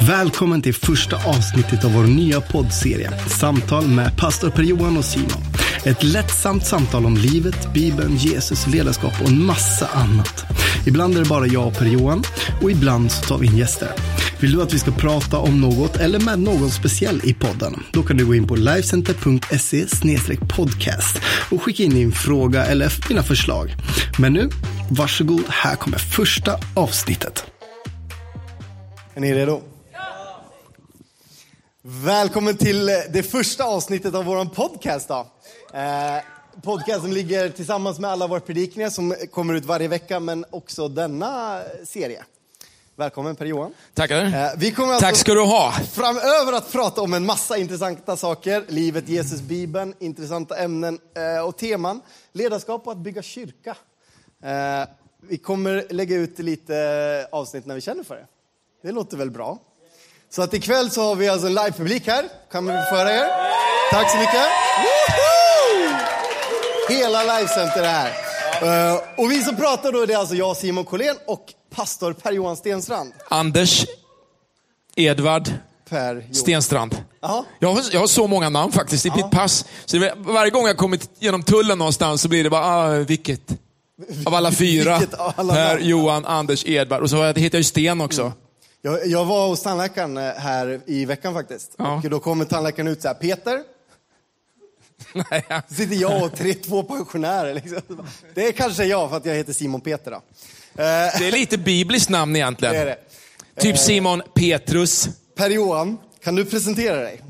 Välkommen till första avsnittet av vår nya poddserie Samtal med pastor Per-Johan och Simon. Ett lättsamt samtal om livet, Bibeln, Jesus, ledarskap och en massa annat. Ibland är det bara jag och Per-Johan och ibland så tar vi in gäster. Vill du att vi ska prata om något eller med någon speciell i podden? Då kan du gå in på livecenter.se podcast och skicka in din fråga eller dina förslag. Men nu, varsågod, här kommer första avsnittet. Är ni redo? Välkommen till det första avsnittet av vår podcast. Då. Eh, podcasten ligger tillsammans med alla våra predikningar som kommer ut varje vecka, men också denna serie. Välkommen Per-Johan. Tackar. Eh, vi kommer alltså Tack ska du ha. framöver att prata om en massa intressanta saker. Livet, Jesus, Bibeln, intressanta ämnen eh, och teman. Ledarskap och att bygga kyrka. Eh, vi kommer lägga ut lite avsnitt när vi känner för det. Det låter väl bra? Så att ikväll så har vi alltså en livepublik här. Kan vi föra er? Tack så mycket. Woho! Hela livecenter är här. Uh, och vi som pratar då är det alltså jag, Simon Collén och pastor Per-Johan Stenstrand. Anders Edvard Per. Stenstrand. Jag har, jag har så många namn faktiskt i mitt pass. Så det, varje gång jag kommit genom tullen någonstans så blir det bara, ah, vilket? Av alla fyra. Vilket alla per, namn? Johan, Anders, Edvard. Och så heter jag ju Sten också. Jag, jag var hos tandläkaren eh, här i veckan faktiskt. Ja. Och då kommer tandläkaren ut så här, Peter. Nej, ja. Sitter jag och tre, två pensionärer. Liksom. Det är kanske jag för att jag heter Simon Peter. Då. Eh, Det är lite bibliskt namn egentligen. det det. Typ Simon Petrus. Per-Johan, kan du presentera dig?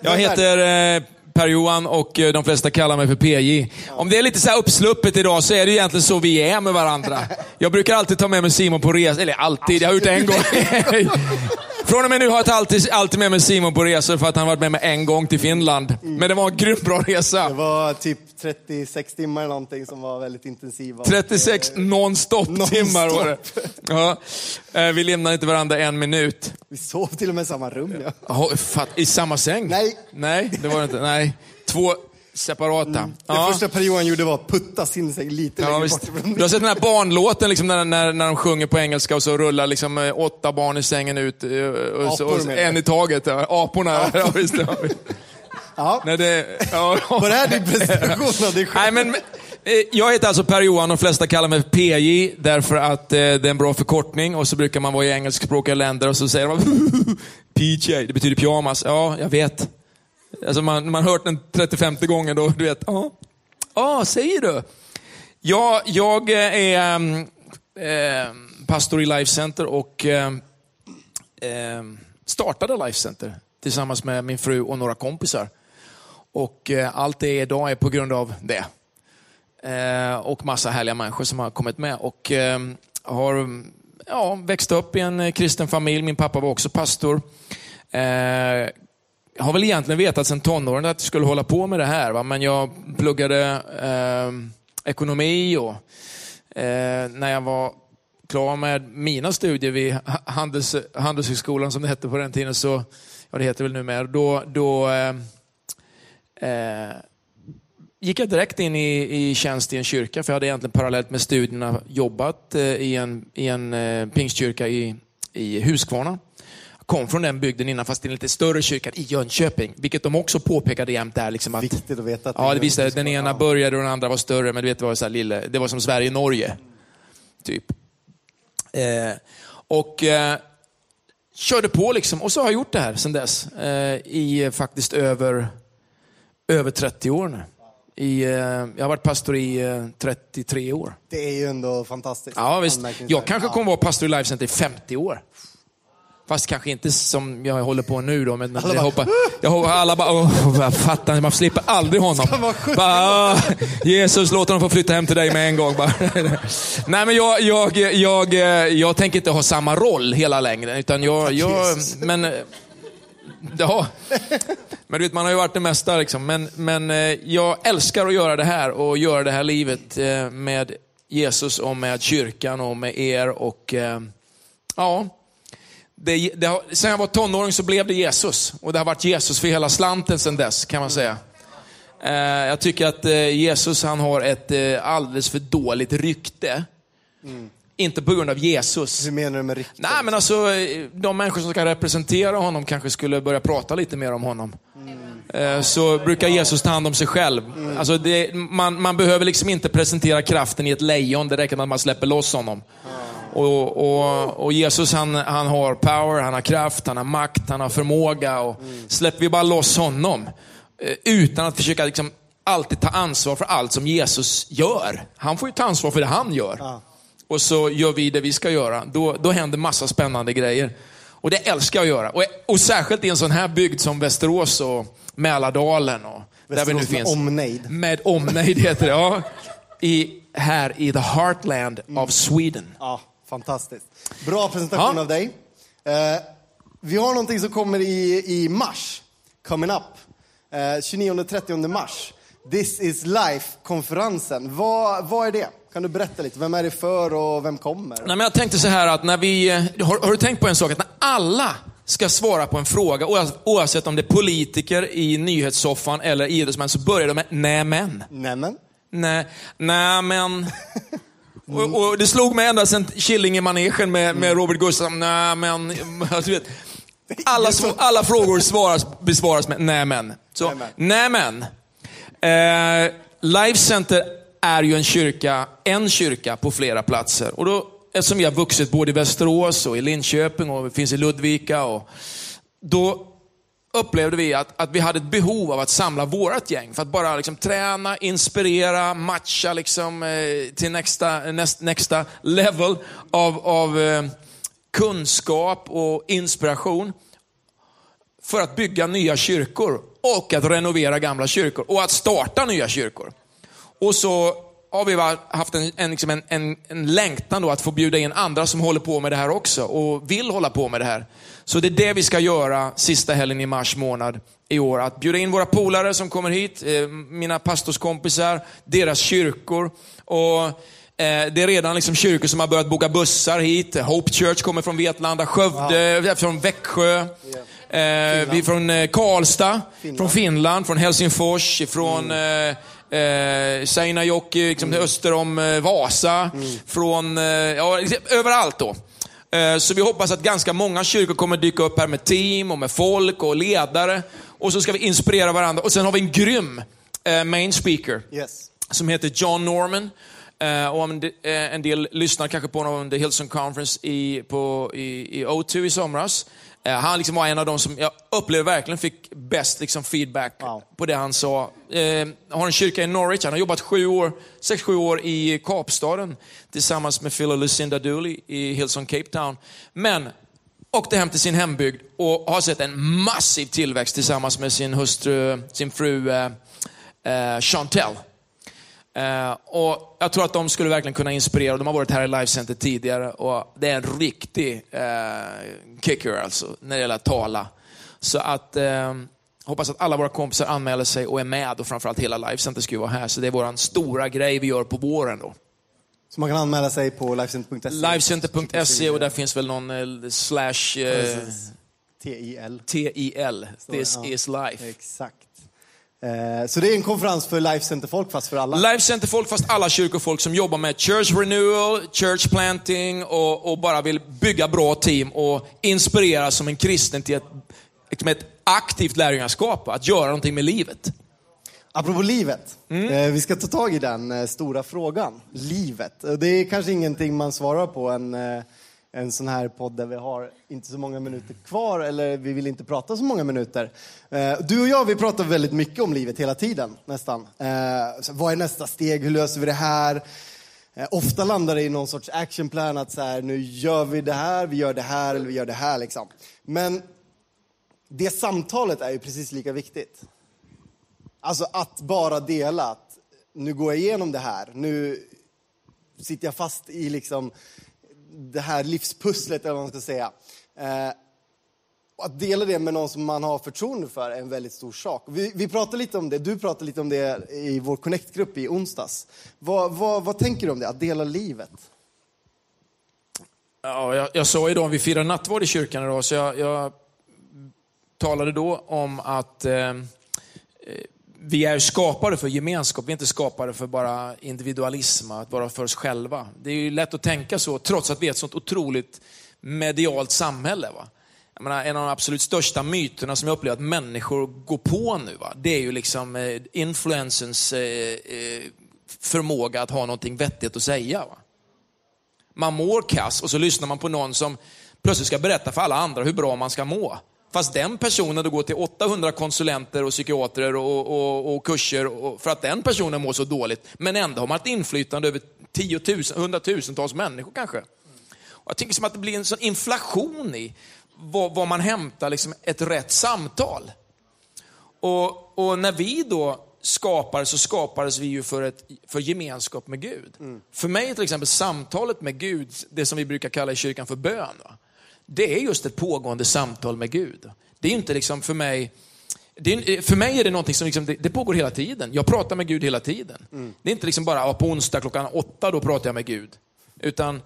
Jag heter eh, Per-Johan och eh, de flesta kallar mig för PJ. Om det är lite så här uppsluppet idag så är det egentligen så vi är med varandra. Jag brukar alltid ta med mig Simon på resa, eller alltid, jag har gjort det en gång. Från och med nu har jag alltid, alltid med mig Simon på resor för att han varit med mig en gång till Finland. Men det var en grymt bra Det resa. var typ 36 timmar eller någonting som var väldigt intensiva. 36 non-stop Non-stop. timmar var det. Ja. Eh, Vi lämnade inte varandra en minut. Vi sov till och med i samma rum. Ja. Fatt- I samma säng? Nej. Nej, det var det inte. Nej. Två separata. Det Ja. första Per-Johan gjorde var att putta sin säng lite Ja, längre visst. bort ifrån Du har sett den här barnlåten liksom, när, när, när de sjunger på engelska och så rullar liksom, eh, åtta barn i sängen ut. eh, Och Apor och menar du? en i taget. Ja. Aporna. Ja, visst, ja. Ja. Nej, det, ja. Var det här din presentation av dig själv? Nej, men, eh, jag heter alltså Per-Johan och de flesta kallar mig PJ därför att eh, det är en bra förkortning och så brukar man vara i engelskspråkiga länder och så säger man PJ, det betyder pyjamas. Ja, jag vet. Alltså man, man har hört den 35 gången då, du vet. Ja, ah, säger du? Ja, jag eh, är äh, pastor i Life Center och äh, startade Life Center tillsammans med min fru och några kompisar. Och äh, allt det är idag är på grund av det. Och massa härliga människor som har kommit med. Och eh, har ja, växt upp i en kristen familj. Min pappa var också pastor. Jag har väl egentligen vetat sedan tonåren att jag skulle hålla på med det här. Va? Men jag pluggade eh, ekonomi och eh, när jag var klar med mina studier vid Handels, Handelshögskolan som det hette på den tiden, så, ja det heter väl numera, då, då eh, eh, gick jag direkt in i, i tjänst i en kyrka, för jag hade egentligen parallellt med studierna jobbat eh, i en, i en eh, pingstkyrka i, i Huskvarna. Kom från den bygden innan, fast i en lite större kyrka i Jönköping, vilket de också påpekade jämt där. Liksom att, Viktigt att veta att Ja, det jag. Den ena började och den andra var större, men du vet, det var, så här lille, det var som Sverige-Norge. Typ. Eh, och eh, körde på liksom. Och så har jag gjort det här sedan dess. Eh, I eh, faktiskt över, över 30 år nu. I, eh, jag har varit pastor i eh, 33 år. Det är ju ändå fantastiskt. Ja, visst. Jag kanske kommer vara pastor i Life Center i 50 år. Fast kanske inte som jag håller på nu då. Men Alla jag, bara, hoppas, jag hoppas alla bara, åh, jag fattar, man slipper aldrig honom. Ska vara 70 Bara, "Ah, Jesus, låt honom få flytta hem till dig med en gång. Bara. Nej, men jag, jag, jag, jag tänker inte ha samma roll hela längden. Utan jag, jag, men, eh, ja. men du vet, man har ju varit det mesta. Liksom. Men, men eh, jag älskar att göra det här och göra det här livet eh, med Jesus och med kyrkan och med er. och ja, det, det sen jag var tonåring så blev det Jesus. Och det har varit Jesus för hela slanten sen dess, kan man säga. Eh, jag tycker att eh, Jesus han har ett eh, alldeles för dåligt rykte. Inte på grund av Jesus. Hur menar du med rykte? Nej, men alltså, de människor som ska representera honom kanske skulle börja prata lite mer om honom. Eh, Så brukar Jesus ta hand om sig själv. Alltså det, man, man behöver liksom inte presentera kraften i ett lejon, det räcker med att man släpper loss honom. Och, och, och Jesus han, han har power, han har kraft, han har makt, han har förmåga. Och Släpper vi bara loss honom, eh, utan att försöka liksom alltid ta ansvar för allt som Jesus gör. Han får ju ta ansvar för det han gör. Och så gör vi det vi ska göra. Då, då händer massa spännande grejer. Och det älskar jag att göra. Och, och särskilt i en sån här bygd som Västerås och Mälardalen. Och där vi nu Västerås med finns. omnejd. Med omnejd heter det, ja. I, här i the heartland of Sweden. Ja, fantastiskt. Bra presentation Ja. av dig. Eh, vi har någonting som kommer i, i mars, coming up. Eh, 29-30 mars. This is life-konferensen. Vad, vad är det? Kan du berätta lite? Vem är det för och vem kommer? Nej, men jag tänkte så här att när vi, eh, har, har du tänkt på en sak? Att när alla ska svara på en fråga, oavsett- om det är politiker i nyhetssoffan eller idrottsmän, så börjar de med nej men. Nämen. Nej, nej Och, och det slog mig ända sedan Killing i manegen med, med Robert Gustafsson. Nej men. Du vet, alla, alla frågor svaras, besvaras med nej men. Så, nej men. Eh, Life Center är ju en kyrka, en kyrka på flera platser. Och då, eftersom vi har vuxit både i Västerås och i Linköping och finns i Ludvika. Och, då upplevde vi att, att vi hade ett behov av att samla vårt gäng för att bara liksom, träna, inspirera, matcha liksom, eh, till nästa, näst, nästa level av, av eh, kunskap och inspiration för att bygga nya kyrkor och att renovera gamla kyrkor och att starta nya kyrkor. Och så har vi haft en, en, liksom en, en, en längtan då att få bjuda in andra som håller på med det här också och vill hålla på med det här. Så det är det vi ska göra sista helgen i mars månad i år. Att bjuda in våra polare som kommer hit, eh, mina pastorskompisar, deras kyrkor. Och eh, det är redan liksom kyrkor som har börjat boka bussar hit. Hope Church kommer från Vetlanda, Skövde, från Växjö. Eh, vi är från eh, Karlstad, från Finland, från Helsingfors, från eh, eh, Seinäjoki, liksom öster om eh, Vasa, från eh, ja, liksom överallt då. Eh, Så vi hoppas att ganska många kyrkor kommer dyka upp här med team och med folk och ledare. Och så ska vi inspirera varandra. Och sen har vi en grym eh, main speaker Yes. som heter John Norman. Eh, och de, eh, en del lyssnar kanske på honom under Hillsong Conference i, på, i, i O2 i somras. Eh, han liksom var en av de som jag upplever verkligen fick bäst liksom, feedback Wow. på det han sa. Eh, har en kyrka i Norwich, han har jobbat sju år, sex, sju år i Kapstaden tillsammans med Phil och Lucinda Dooley i Hillsong Cape Town. Men åkte hem till sin hembygd och har sett en massiv tillväxt tillsammans med sin hustru, sin fru eh, eh, Chantel. Eh, och jag tror att de skulle verkligen kunna inspirera. De har varit här i Life Center tidigare och det är en riktig eh, kicker alltså, när det gäller att tala. Så att eh, hoppas att alla våra kompisar anmäler sig och är med och framförallt hela Life Center ska ju vara här. Så det är vår stora grej vi gör på våren då. Så man kan anmäla sig på livecenter.se. Livecenter.se och där finns väl någon eh, slash eh. TIL. TIL. This ja. is life. Exakt. Eh, så det är en konferens för Lifecenter-folk fast för alla? Life Center folk, fast alla kyrkofolk som jobbar med church renewal, church planting och, och bara vill bygga bra team och inspirera som en kristen till ett, liksom ett aktivt lärjungaskap, att göra någonting med livet. Apropå livet. Mm. Eh, vi ska ta tag i den eh, stora frågan. Livet. Det är kanske ingenting man svarar på en, en sån här podd där vi har inte så många minuter kvar eller vi vill inte prata så många minuter. Eh, du och jag vi pratar väldigt mycket om livet hela tiden nästan. Eh, vad är nästa steg? Hur löser vi det här? Eh, ofta landar det i någon sorts actionplan att så här, nu gör vi det här, vi gör det här eller vi gör det här liksom. Men det samtalet är ju precis lika viktigt. Alltså att bara dela att nu går jag igenom det här, nu sitter jag fast i liksom det här livspusslet eller vad man ska säga. Eh, att dela det med någon som man har förtroende för är en väldigt stor sak. Vi, vi pratade lite om det, du pratade lite om det i vår Connect-grupp i onsdags. Vad, vad, vad tänker du om det, att dela livet? Ja, jag, jag sa idag, vi firar nattvard i kyrkan idag, så jag, jag talade då om att eh, eh vi är skapade för gemenskap, vi är inte skapade för bara individualism, att vara för oss själva. Det är ju lätt att tänka så, trots att vi är ett sånt otroligt medialt samhälle. Va? Jag menar, en av de absolut största myterna som jag upplever att människor går på nu, va? det är ju liksom eh, influensens eh, eh, förmåga att ha någonting vettigt att säga. Va? Man mår kass och så lyssnar man på någon som plötsligt ska berätta för alla andra hur bra man ska må. Fast den personen då går till 800 konsulenter och psykiatrer och, och, och kurser och, för att den personen mår så dåligt. Men ändå har man ett inflytande över hundratusentals människor kanske. Och jag tycker som att det blir en sån inflation i var, var man hämtar liksom ett rätt samtal. Och, och, när vi då skapades så skapades vi ju för, ett, för gemenskap med Gud. Mm. För mig till exempel samtalet med Gud, det som vi brukar kalla i kyrkan för bön. Va? Det är just ett pågående samtal med Gud. Det är inte liksom för mig, är, för mig är det någonting som liksom, det, det, pågår hela tiden. Jag pratar med Gud hela tiden. Mm. Det är inte liksom bara på onsdag klockan åtta, då pratar jag med Gud. Utan,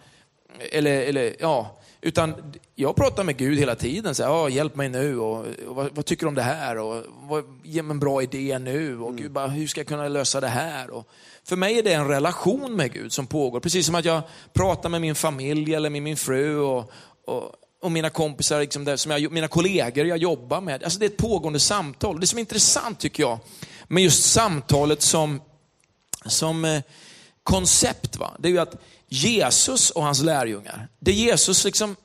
eller, eller, ja, utan jag pratar med Gud hela tiden. Så här, hjälp mig nu, och, och vad, vad, tycker du om det här? Och, vad, ge mig en bra idé nu. Och mm. Gud, bara, hur ska jag kunna lösa det här? Och, för mig är det en relation med Gud som pågår. Precis som att jag pratar med min familj eller med min fru. Och, och och mina kompisar, liksom där, som jag, mina kollegor jag jobbar med. Alltså det är ett pågående samtal. Det som är intressant tycker jag, med just samtalet som, som eh, koncept, va? det är ju att Jesus och hans lärjungar, det Jesus liksom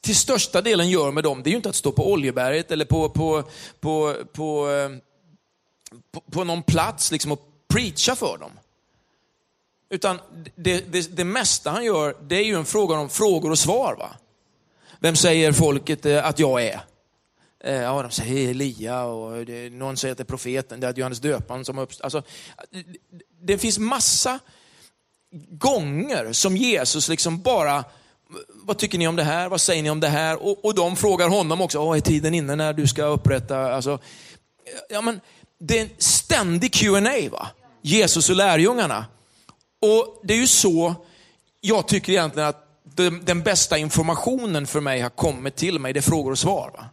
till största delen gör med dem, det är ju inte att stå på Oljeberget eller på, på, på, på, eh, på, på någon plats liksom och preacha för dem. Utan det, det, det mesta han gör, det är ju en fråga om frågor och svar. va? Vem säger folket eh, att jag är? Eh, ja, de säger Elia och eh, någon säger att det är profeten, det är Johannes döparen som uppstått. Alltså, det finns massa gånger som Jesus liksom bara, vad tycker ni om det här? Vad säger ni om det här? Och, och de frågar honom också, är tiden inne när du ska upprätta, alltså, ja men det är en ständig Q&A va? Jesus och lärjungarna. Och det är ju så jag tycker egentligen att den bästa informationen för mig har kommit till mig, det är frågor och svar. Va?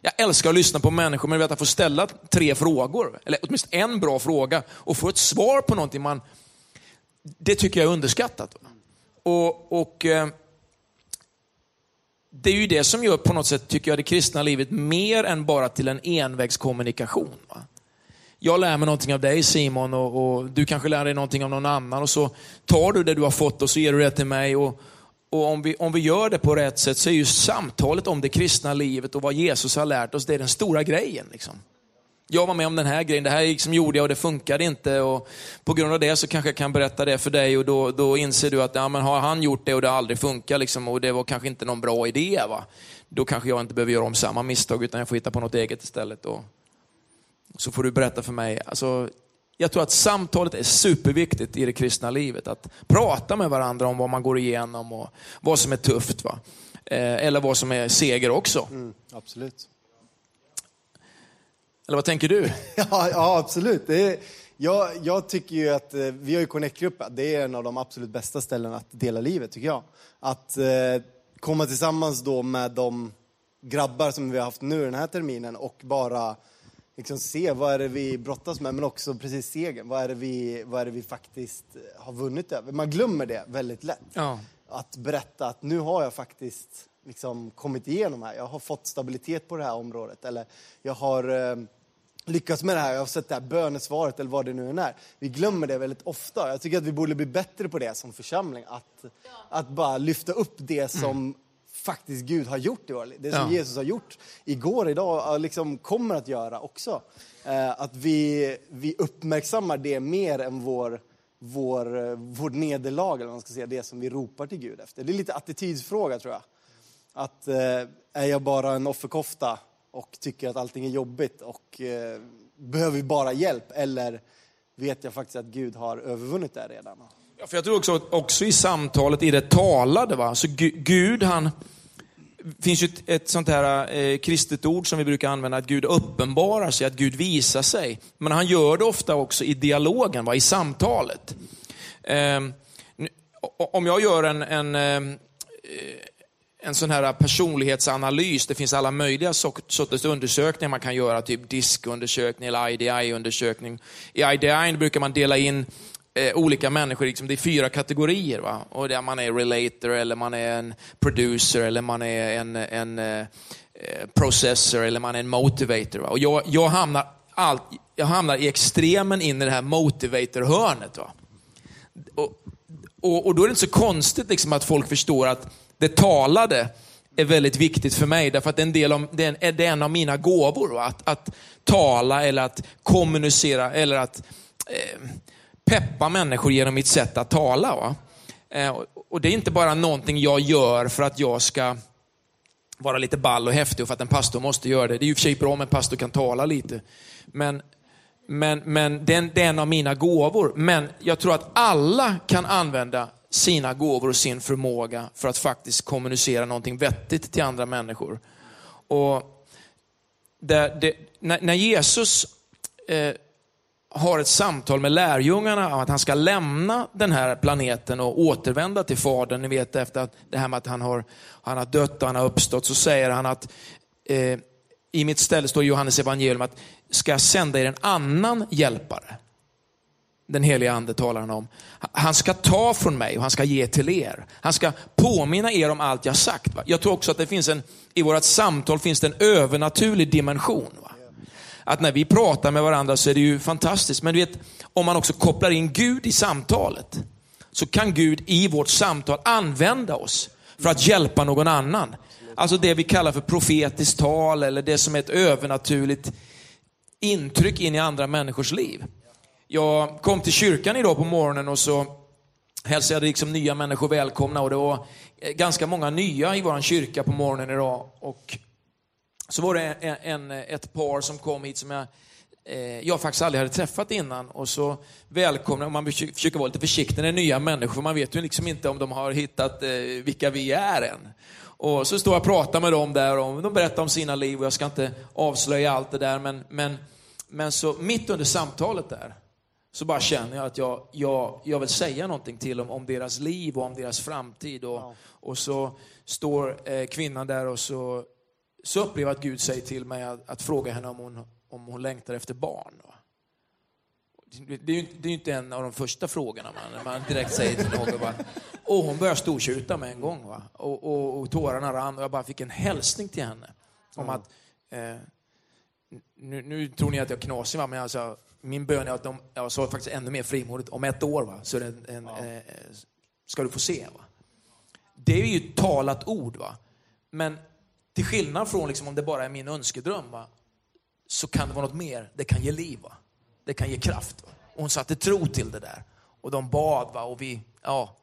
Jag älskar att lyssna på människor, men vet att få ställa tre frågor, eller åtminstone en bra fråga, och få ett svar på någonting man... Det tycker jag är underskattat. Va? Och, och eh, Det är ju det som gör på något sätt, tycker jag, det kristna livet mer än bara till en envägskommunikation. Va? jag lär mig någonting av dig Simon och, och, du kanske lär dig någonting av någon annan och så tar du det du har fått och så ger du det till mig. Och, och om vi, om vi gör det på rätt sätt så är ju samtalet om det kristna livet och vad Jesus har lärt oss, det är den stora grejen. Liksom. Jag var med om den här grejen, det här liksom gjorde jag och det funkade inte. Och på grund av det så kanske jag kan berätta det för dig och då, då inser du att ja, men har han gjort det och det har aldrig funkat liksom, och det var kanske inte någon bra idé. Va? Då kanske jag inte behöver göra om samma misstag utan jag får hitta på något eget istället. Och så får du berätta för mig. Alltså, jag tror att samtalet är superviktigt i det kristna livet. Att prata med varandra om vad man går igenom och vad som är tufft. Va? Eh, eller vad som är seger också. Mm, absolut. Eller vad tänker du? ja, ja, absolut. Är, jag, jag, tycker ju att, eh, vi har ju Connect-gruppen, det är en av de absolut bästa ställena att dela livet tycker jag. Att eh, komma tillsammans då med de grabbar som vi har haft nu den här terminen och bara liksom se vad är det vi brottas med, men också precis segern. Vad är det vi, vad är det vi faktiskt har vunnit över? Man glömmer det väldigt lätt. Ja. Att berätta att nu har jag faktiskt liksom kommit igenom här. Jag har fått stabilitet på det här området. Eller jag har eh, lyckats med det här, jag har sett det här bönesvaret eller vad det nu än är. Vi glömmer det väldigt ofta. Jag tycker att vi borde bli bättre på det som församling. Att, att bara lyfta upp det som mm faktiskt Gud har gjort i våra liv. Det som ja. Jesus har gjort igår, idag, liksom kommer att göra också. Eh, att vi, vi uppmärksammar det mer än vår, vår, vår nederlag, eller man ska säga, det som vi ropar till Gud efter. Det är lite attitydsfråga tror jag. Att eh, är jag bara en offerkofta och tycker att allting är jobbigt och eh, behöver bara hjälp? Eller vet jag faktiskt att Gud har övervunnit det redan? Ja, för jag tror också, också i samtalet, i det talade, va? så Gud han, finns ju ett, ett sånt här eh, kristet ord som vi brukar använda, att Gud uppenbarar sig, att Gud visar sig. Men han gör det ofta också i dialogen, va? i samtalet. Eh, om jag gör en, en, ehm, eh, en sån här personlighetsanalys. Det finns alla möjliga sorters undersökningar man kan göra, typ diskundersökning eller IDI-undersökning. I IDI brukar man dela in eh, olika människor, liksom, det är fyra kategorier. Va? Och där man är relator, eller man är en producer, eller man är en, en eh, eh, processor, eller man är en motivator. Va? Och jag, jag, hamnar all, jag hamnar i extremen in i det här motivator-hörnet. Va? Och, och, och, då är det inte så konstigt liksom, att folk förstår att det talade är väldigt viktigt för mig, därför att det är en, del av, det är en, det är en av mina gåvor. Att, att tala eller att kommunicera eller att eh, peppa människor genom mitt sätt att tala. Va? Eh, och Det är inte bara någonting jag gör för att jag ska vara lite ball och häftig och för att en pastor måste göra det. Det är ju för sig bra om en pastor kan tala lite. Men, men, men det är en av mina gåvor. Men jag tror att alla kan använda sina gåvor och sin förmåga för att faktiskt kommunicera någonting vettigt till andra människor. Och det, det, när, när, Jesus eh, har ett samtal med lärjungarna om att han ska lämna den här planeten och återvända till Fadern. Ni vet efter att, det här med att han har, han har dött och han har uppstått, så säger han att eh, i mitt ställe står i Johannes evangelium att ska jag sända er en annan hjälpare den heliga ande talar han om. Han ska ta från mig och han ska ge till er. Han ska påminna er om allt jag sagt. Va? Jag tror också att det finns en, i vårt samtal finns det en övernaturlig dimension. Va? Att när vi pratar med varandra så är det ju fantastiskt. Men du vet, om man också kopplar in Gud i samtalet, så kan Gud i vårt samtal använda oss för att hjälpa någon annan. Alltså det vi kallar för profetiskt tal eller det som är ett övernaturligt intryck in i andra människors liv. Jag kom till kyrkan idag på morgonen och så hälsade jag liksom nya människor välkomna och det var ganska många nya i vår kyrka på morgonen idag. Och så var det en, en, ett par som kom hit som jag, eh, jag faktiskt aldrig hade träffat innan. Och så välkomnade, man försöker vara lite försiktig när det är nya människor, man vet ju liksom inte om de har hittat eh, vilka vi är än. Och så står jag och pratar med dem där och de berättar om sina liv och jag ska inte avslöja allt det där, men, men, men så mitt under samtalet där så bara känner jag att jag, jag, jag vill säga någonting till dem om deras liv och om deras framtid. Och, och så står eh, kvinnan där och så, så upplever jag att Gud säger till mig att, att fråga henne om hon, om hon längtar efter barn. Det är, ju, det är inte en av de första frågorna man, man direkt säger till någon. Bara, och hon börjar stortjuta med en gång. Va? Och, och, och tårarna rann och jag bara fick en hälsning till henne. Om att, eh, nu, nu tror ni att jag är knasig, va? men alltså, min bön är att de, jag sa faktiskt ännu mer frimodigt, om ett år va, så det en, ja. eh, ska du få se. Va? Det är ju ett talat ord. Va? Men till skillnad från liksom, om det bara är min önskedröm, va? så kan det vara något mer. Det kan ge liv. Va? Det kan ge kraft. Va? Och hon satte tro till det där. Och de bad. Va? Och vi, ja.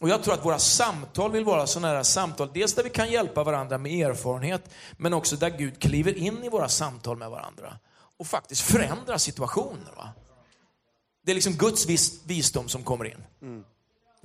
Och jag tror att våra samtal vill vara sådana här samtal, dels där vi kan hjälpa varandra med erfarenhet, men också där Gud kliver in i våra samtal med varandra och faktiskt förändrar situationer. Va? Det är liksom Guds visdom som kommer in. Mm.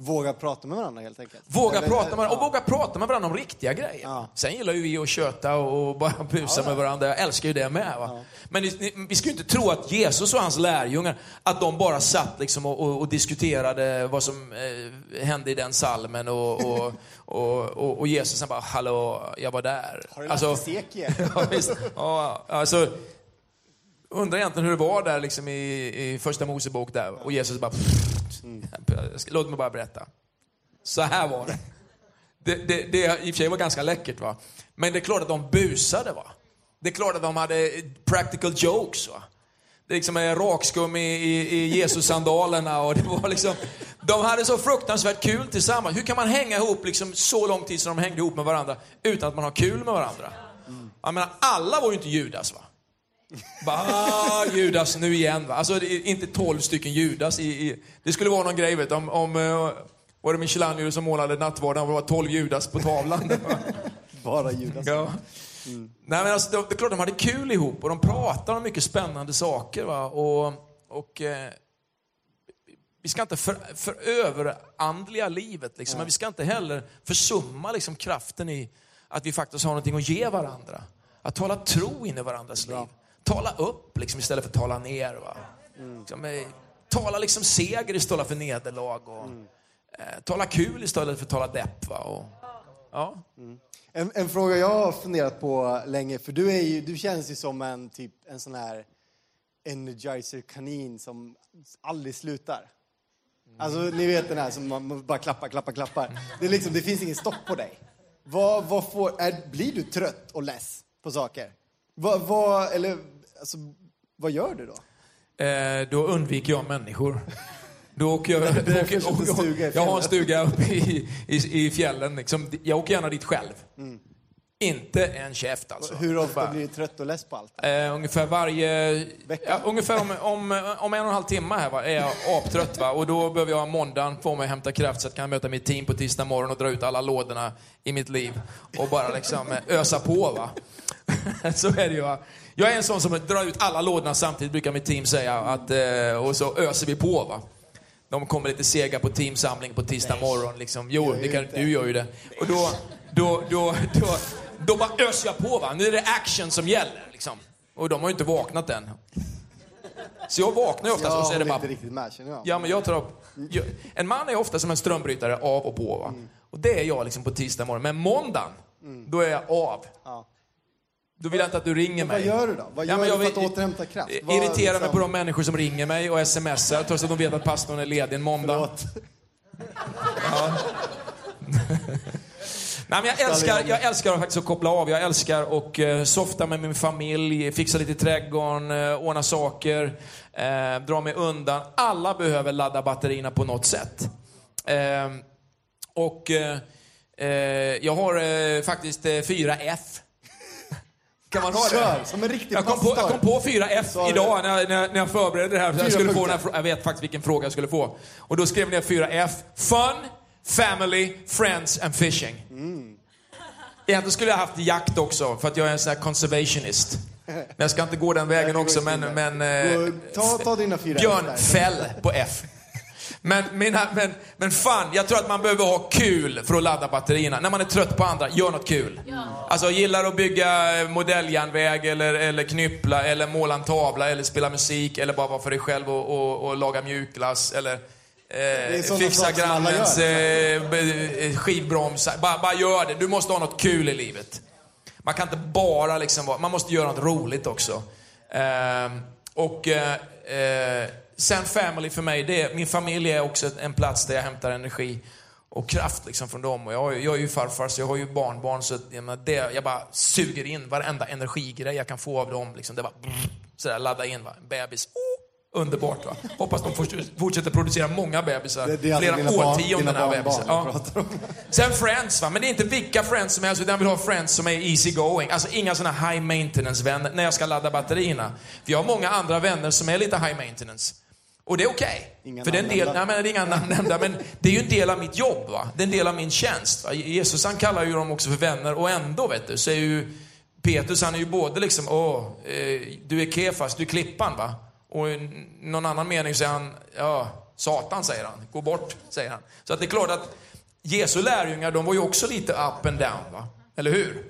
Våga prata med varandra helt enkelt. Våga Eller, prata med varandra, och våga prata med varandra om riktiga grejer. Ja. Sen gillar ju vi att köta och bara busa ja, med varandra. Jag älskar ju det med. Va? Men vi ska ju inte tro att Jesus och hans lärjungar, att de bara satt liksom och, och, och diskuterade vad som eh, hände i den salmen och, och, och, Jesus sen bara, hallå, jag var där. Har du läst alltså, Ezekiel? ja, visst. Ja, alltså, undrar egentligen hur det var där liksom i, i första Mosebok där. Och Jesus bara... Mm. Låt mig bara berätta. Så här var det. Det, det, det i och för sig var ganska läckert va. Men det är klart att de busade va. Det är klart att de hade practical jokes va. Det liksom är rakskum i, i, i Jesus-sandalerna och det var liksom... De hade så fruktansvärt kul tillsammans. Hur kan man hänga ihop liksom så lång tid som de hängde ihop med varandra utan att man har kul med varandra? Mm. Jag menar, alla var ju inte Judas va. Bara, Judas nu igen. Va? Alltså inte tolv stycken Judas. I, i, det skulle vara någon grej, vet om, om uh, var det Michelangelo som målade nattvarden och det var tolv Judas på tavlan. Bara Judas. Ja. Mm. Nej, men alltså, det, det är klart de hade kul ihop och de pratade om mycket spännande saker. Va? Och, och eh, vi ska inte för, för överandliga livet, liksom, men vi ska inte heller försumma liksom, kraften i att vi faktiskt har någonting att ge varandra. Att tala tro in i varandras liv tala upp liksom, istället för att tala ner. Va? Mm. Liksom, eh, tala liksom seger istället för nederlag. Och, mm. eh, tala kul istället för att tala depp. Va? Och, Ja. En, en fråga jag har funderat på länge, för du, är ju, du känns ju som en, typ, en sån här energizer-kanin som aldrig slutar. Alltså, ni vet den här som man bara klappar, klappar, klappar. Det, är liksom, det finns ingen stopp på dig. Vad, vad får, är, blir du trött och less på saker? Vad, vad, eller, alltså, vad gör du då? Eh, då undviker jag människor. Då åker jag, då åker, en stuga i jag har en stuga uppe i, i, i fjällen. Liksom. Jag åker gärna dit själv. Inte en käft alltså. Hur ofta blir du trött och less på allt? Eh, ungefär varje... Vecka? Ja, ungefär om, om, om en och en halv timme här va, är jag aptrött. Va? Och då behöver jag måndagen få mig att hämta kraft så att jag kan möta mitt team på tisdag morgon och dra ut alla lådorna i mitt liv. Och bara liksom eh, ösa på. Va? så är det ju. Jag är en sån som drar ut alla lådorna samtidigt, brukar mitt team säga. Att, eh, och så öser vi på. Va? De kommer lite sega på teamsamling på tisdag morgon. Liksom. Jo, det kan, du gör ju det. Och då, då, då, då, då bara öser jag på. Va? Nu är det action som gäller. Liksom. Och de har ju inte vaknat än. Så jag vaknar ju oftast och så är det bara... riktigt med, känner jag. Ja, men jag tar upp... jag- En man är ofta som en strömbrytare, av och på. Va? Och det är jag liksom på tisdag morgon. Men måndagen, då är jag av. Ja. Då vill jag inte att du ringer mig. vad gör du då? Vad Ja, gör men du jag för att återhämta kraft? Vad, Irriterar mig liksom- på de människor som ringer mig och smsar trots att de vet att pastorn är ledig en måndag. Förlåt. Nej, men jag, älskar, jag älskar faktiskt att koppla av. Jag älskar att uh, softa med min familj, fixa lite i trädgården, uh, ordna saker, eh, dra mig undan. Alla behöver ladda batterierna på något sätt. Eh, och eh, eh, jag har eh, faktiskt eh, fyra F. Kan man ha det? Kör, som en riktig Jag kom, på, jag kom på fyra F Sa du- idag när, jag- när, när jag förberedde det här. Jag, skulle få den här, jag vet faktiskt vilken fråga jag skulle få. Och då skrev jag ner fyra F. Fun, family, friends and fishing. Mm. Egentligen skulle jag haft jakt också, för att jag är en sån här conservationist. Men jag ska inte gå den vägen också, men... men eh, ta- ta dina fyra Björn. Fäll på F. Men, mina, men, men fan, jag tror att man behöver ha kul för att ladda batterierna. När man är trött på andra, gör något kul. Alltså gillar att bygga modelljärnväg eller, eller knyppla eller måla en tavla eller spela musik eller bara vara för dig själv och, och, och laga mjukglass eller eh, fixa grannens gör. eh, eh, skivbromsar. Bara, bara gör det. Du måste ha något kul i livet. Man kan inte bara liksom vara, man måste göra något roligt också. Ehm, och eh, eh, sen family för mig, det är, min familj är också en plats där jag hämtar energi och kraft liksom från dem. Och jag, jag är ju farfar så jag har ju barnbarn så jag, det, jag bara suger in varenda energigrej jag kan få av dem. Liksom. Det bara sådär, ladda in va. Bebis. Oh, underbart va. Hoppas de forts- fortsätter producera många bebisar. Det- det alltså flera årtionden här bebisar. Ja. Sen friends va, men det är inte vilka friends som helst utan jag vill ha friends som är easy going. Alltså inga såna high maintenance vänner när jag ska ladda batterierna. För jag har många andra vänner som är lite high maintenance. Och det är okej. Inga För det är del, nej men det är inga namn nämnda, men det är ju en del av mitt jobb va. Det är en del av min tjänst va? Jesus han kallar ju dem också för vänner och ändå vet du, så är ju Petrus han är ju både liksom, åh, eh, du är Kefas, du är klippan va. Och i någon annan mening säger han, ja, Satan säger han, gå bort, säger han. Så att det är klart att Jesu lärjungar, de var ju också lite up and down va. Eller hur?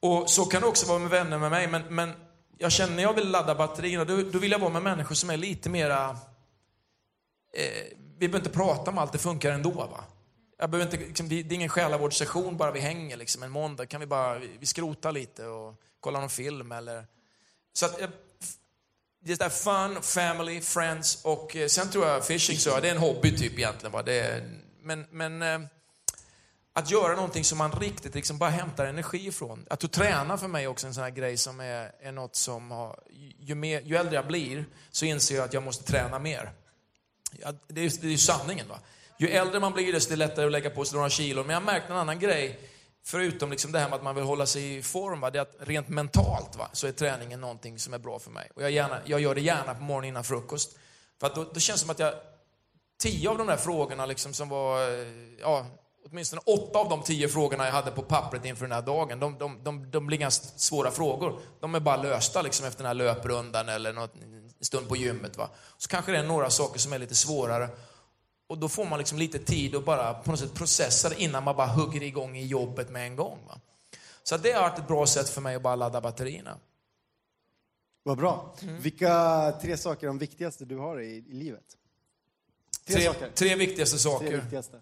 Och så kan det också vara med vänner med mig, men, men jag känner när jag vill ladda batterierna, då, då vill jag vara med människor som är lite mera eh, vi behöver inte prata om allt, det funkar ändå. Va? Jag behöver inte, liksom, vi- det är ingen själavårdssession bara vi hänger liksom, en måndag. kan vi bara vi, vi skrotar lite och kolla någon film eller... Så att, eh, det är där fun, family, friends och eh, sen tror jag fishing så, det är en hobby typ egentligen. Va? Det är, men men eh, att göra någonting som man riktigt liksom bara hämtar energi ifrån. Att du träna för mig är också en sån här grej som är, är något som har, ju, mer, ju äldre jag blir så inser jag att jag måste träna mer. Ja, det, är, ju- det är ju sanningen. Va? Ju äldre man blir desto lättare att lägga på sig några kilon. Men jag märkte en annan grej, förutom liksom det här med att man vill hålla sig i form, va? det är att rent mentalt va? så är träningen någonting som är bra för mig. Och jag, gärna, jag gör det gärna på morgonen innan frukost. För att då, då känns det som att jag, tio av de där frågorna liksom som var, eh, ja, åtminstone åtta av de tio frågorna jag hade på pappret inför den här dagen, de, de, de, de blir ganska svåra frågor. De är bara lösta liksom efter den här löprundan eller något, en stund på gymmet. Va? Så kanske det är några saker som är lite svårare. Och då får man liksom lite tid att bara på något sätt processa det innan man bara hugger igång i jobbet med en gång. Va? Så det har varit ett bra sätt för mig att bara ladda batterierna. Vad bra. Mm. Vilka tre saker är de viktigaste du har i, i livet? Tre, Tre, saker. tre viktigaste Tre saker. viktigaste.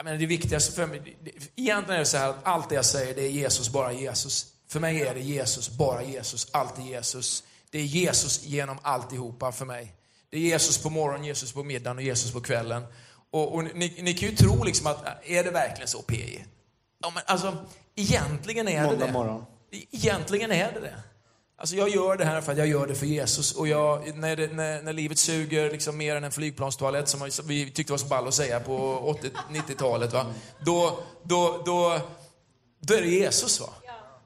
Jag menar, det viktigaste för mig, egentligen är det så här att allt det jag säger, det är Jesus, bara Jesus. För mig är det Jesus, bara Jesus, alltid Jesus. Det är Jesus genom alltihopa för mig. Det är Jesus på morgonen, Jesus på middagen och Jesus på kvällen. Och, och ni, ni, kan ju tro liksom att, är det verkligen så PJ? Ja, men alltså, egentligen är Måndag det det. morgon. Egentligen är det det. Alltså jag gör det här för att jag gör det för Jesus. Och jag, när, det, när, när livet suger liksom mer än en flygplanstoalett, som vi tyckte var så ball att säga på 80-90-talet, va? Då, då, då, då är det Jesus. va?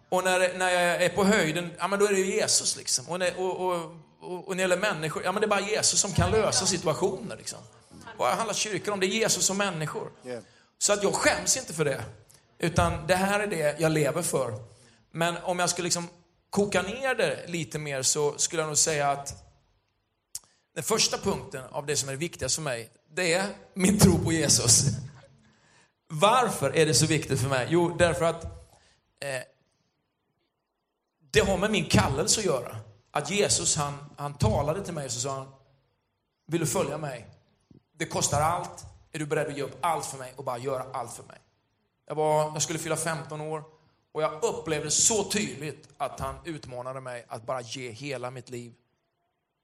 Och när, när jag är på höjden, ja men då är det Jesus liksom. Och, när, och, och, och, när det gäller människor, ja men det är bara Jesus som kan lösa situationer liksom. Vad handlar kyrkan om? Det är Jesus och människor. Så att jag skäms inte för det. Utan det här är det jag lever för. Men om jag skulle liksom koka ner det lite mer så skulle jag nog säga att den första punkten av det som är det viktigaste för mig, det är min tro på Jesus. Varför är det så viktigt för mig? Jo, därför att eh, det har med min kallelse att göra. Att Jesus, han, han talade till mig och så sa han, vill du följa mig? Det kostar allt. Är du beredd att ge upp allt för mig och bara göra allt för mig? Jag, var, jag skulle fylla 15 år och jag upplevde så tydligt att han utmanade mig att bara ge hela mitt liv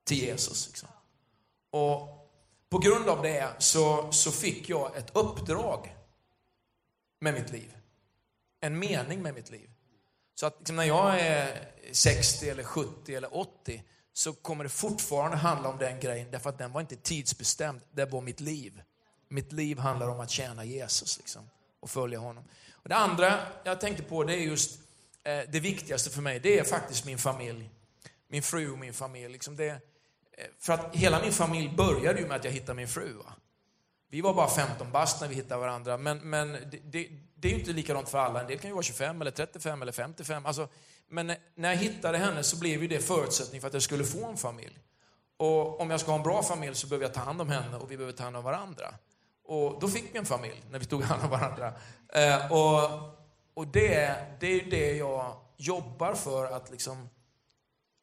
till Jesus. Liksom. Och på grund av det så, så fick jag ett uppdrag med mitt liv. En mening med mitt liv. Så att liksom, när jag är 60 eller 70 eller 80 så kommer det fortfarande handla om den grejen därför att den var inte tidsbestämd. Det var mitt liv. Mitt liv handlar om att tjäna Jesus liksom, och följa honom. Och det andra jag tänkte på det är just eh, det viktigaste för mig. Det är faktiskt min familj. Min fru och min familj. Liksom det, eh, för att hela min familj började ju med att jag hittade min fru. Va? Vi var bara 15 bast när vi hittade varandra, men, men det, det, det är ju inte likadant för alla. En del kan ju vara 25 eller 35 eller 55. Alltså, men när jag hittade henne så blev ju det förutsättning för att jag skulle få en familj. Och om jag ska ha en bra familj så behöver jag ta hand om henne och vi behöver ta hand om varandra. Och då fick vi en familj när vi tog hand om varandra. Eh, och och det, det är ju det jag jobbar för att liksom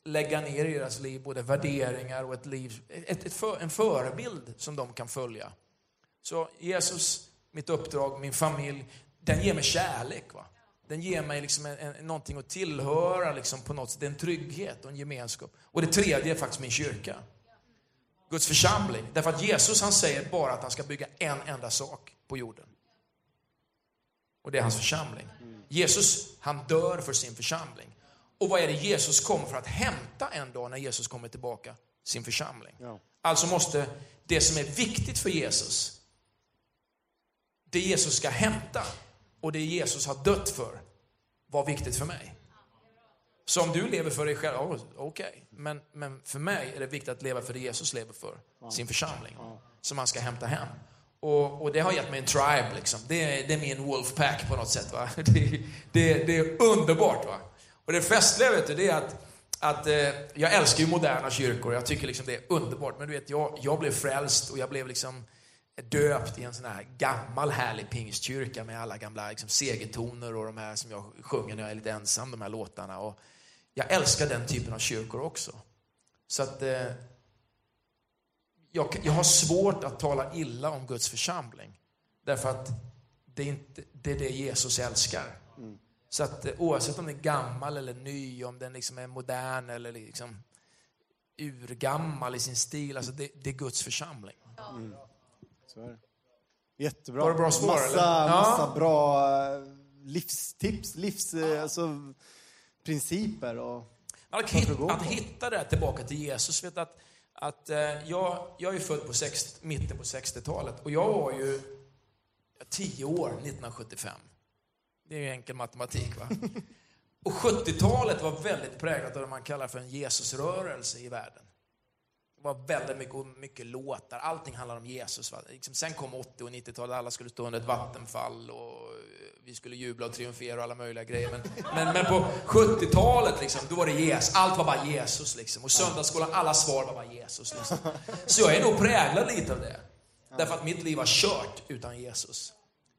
lägga ner i deras liv, både värderingar och ett liv, ett, ett för, en förebild som de kan följa. Så Jesus, mitt uppdrag, min familj, den ger mig kärlek. Va? Den ger mig liksom en, en, någonting att tillhöra liksom på något sätt, en trygghet och en gemenskap. Och det tredje är faktiskt min kyrka. Guds församling. Därför att Jesus han säger bara att han ska bygga en enda sak på jorden. Och det är hans församling. Jesus, han dör för sin församling. Och vad är det Jesus kommer för att hämta en dag när Jesus kommer tillbaka? Sin församling. Ja. Alltså måste det som är viktigt för Jesus, det Jesus ska hämta och det Jesus har dött för, vara viktigt för mig. Så om du lever för dig själv, oh, okej. Okay. Men, men för mig är det viktigt att leva för det Jesus lever för, sin församling. Som han ska hämta hem. Och, och, det har gett mig en tribe, liksom. det, är, det är min wolfpack på något sätt. Va? Det, det, det är underbart. Va? Och det festliga vet du, det är att, att eh, jag älskar ju moderna kyrkor, jag tycker liksom det är underbart. Men du vet, jag, jag blev frälst och jag blev liksom döpt i en sån här gammal härlig pingstkyrka med alla gamla liksom, segertoner och de här som jag sjunger när jag är lite ensam, de här låtarna. Och jag älskar den typen av kyrkor också. Så att eh, jag, jag har svårt att tala illa om Guds församling. Därför att det är, inte, det, är det Jesus älskar. Mm. Så att eh, oavsett om den är gammal eller ny, om den liksom är modern eller liksom urgammal i sin stil, alltså det, det är Guds församling. Mm. Så är det. Jättebra. Var det bra svar? Massa, eller? massa bra eh, livstips, livs, ja. alltså, principer och... Att hitta, att hitta det tillbaka till Jesus. Vet att att eh, jag, jag är född på 60, mitten på 60-talet och jag var ju 10 år 1975. Det är ju enkel matematik va? Och 70-talet var väldigt präglat av det man kallar för en Jesusrörelse i världen. Det var väldigt mycket, mycket låtar, allting handlade om Jesus. Va? Liksom, sen kom 80 och 90-talet, alla skulle stå under ett vattenfall och vi skulle jubla och triumfera och alla möjliga grejer. Men, men, men på 70-talet, liksom, då var det Jesus. Allt var bara Jesus. Liksom. Och söndagsskolan, alla svar var bara Jesus. Liksom. Så jag är nog präglad lite av det. Därför att mitt liv var kört utan Jesus.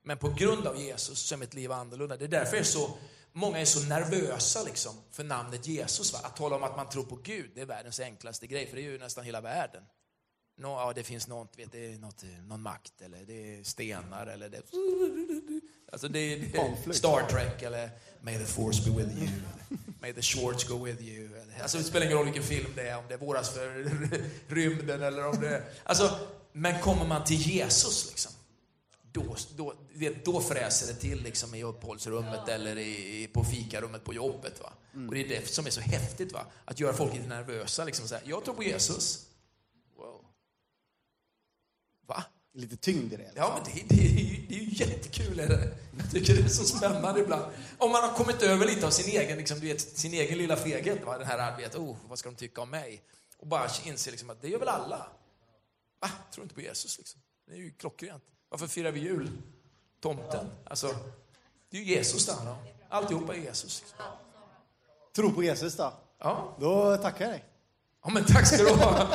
Men på grund av Jesus så är mitt liv annorlunda. Det är därför är så, många är så nervösa liksom, för namnet Jesus. Va? Att tala om att man tror på Gud, det är världens enklaste grej, för det är ju nästan hela världen. nå, ja, det finns något, vet, det är något, någon makt eller det är stenar eller det... Alltså det är, det Star Trek eller May the force be with you. May the shorts go with you. Alltså det spelar ingen roll vilken film det är, om det är våras för rymden eller om det är... Alltså, men kommer man till Jesus liksom, då, då, då fräser det till liksom i uppehållsrummet ja. eller i, på fikarummet på jobbet. Va? Mm. Och det är det som är så häftigt, va? att göra folk lite nervösa. Liksom, så här, jag tror på Jesus. Wow. Va? Lite tyngd i det. Ja, men det, det, är ju, det är ju jättekul. Är det? Jag tycker det är så spännande ibland. Om man har kommit över lite av sin egen, liksom, du vet, sin egen lilla feghet, va? den här arbetet, oh, vad ska de tycka om mig? Och bara inse liksom, att det gör väl alla. Va? Tror inte på Jesus liksom. Det är ju klockrent. Varför firar vi jul? Tomten. Alltså, det är ju Jesus handlar om. Alltihopa är Jesus. Tro på Jesus då. Ja. Då tackar jag dig. Ja, men tack ska du ha.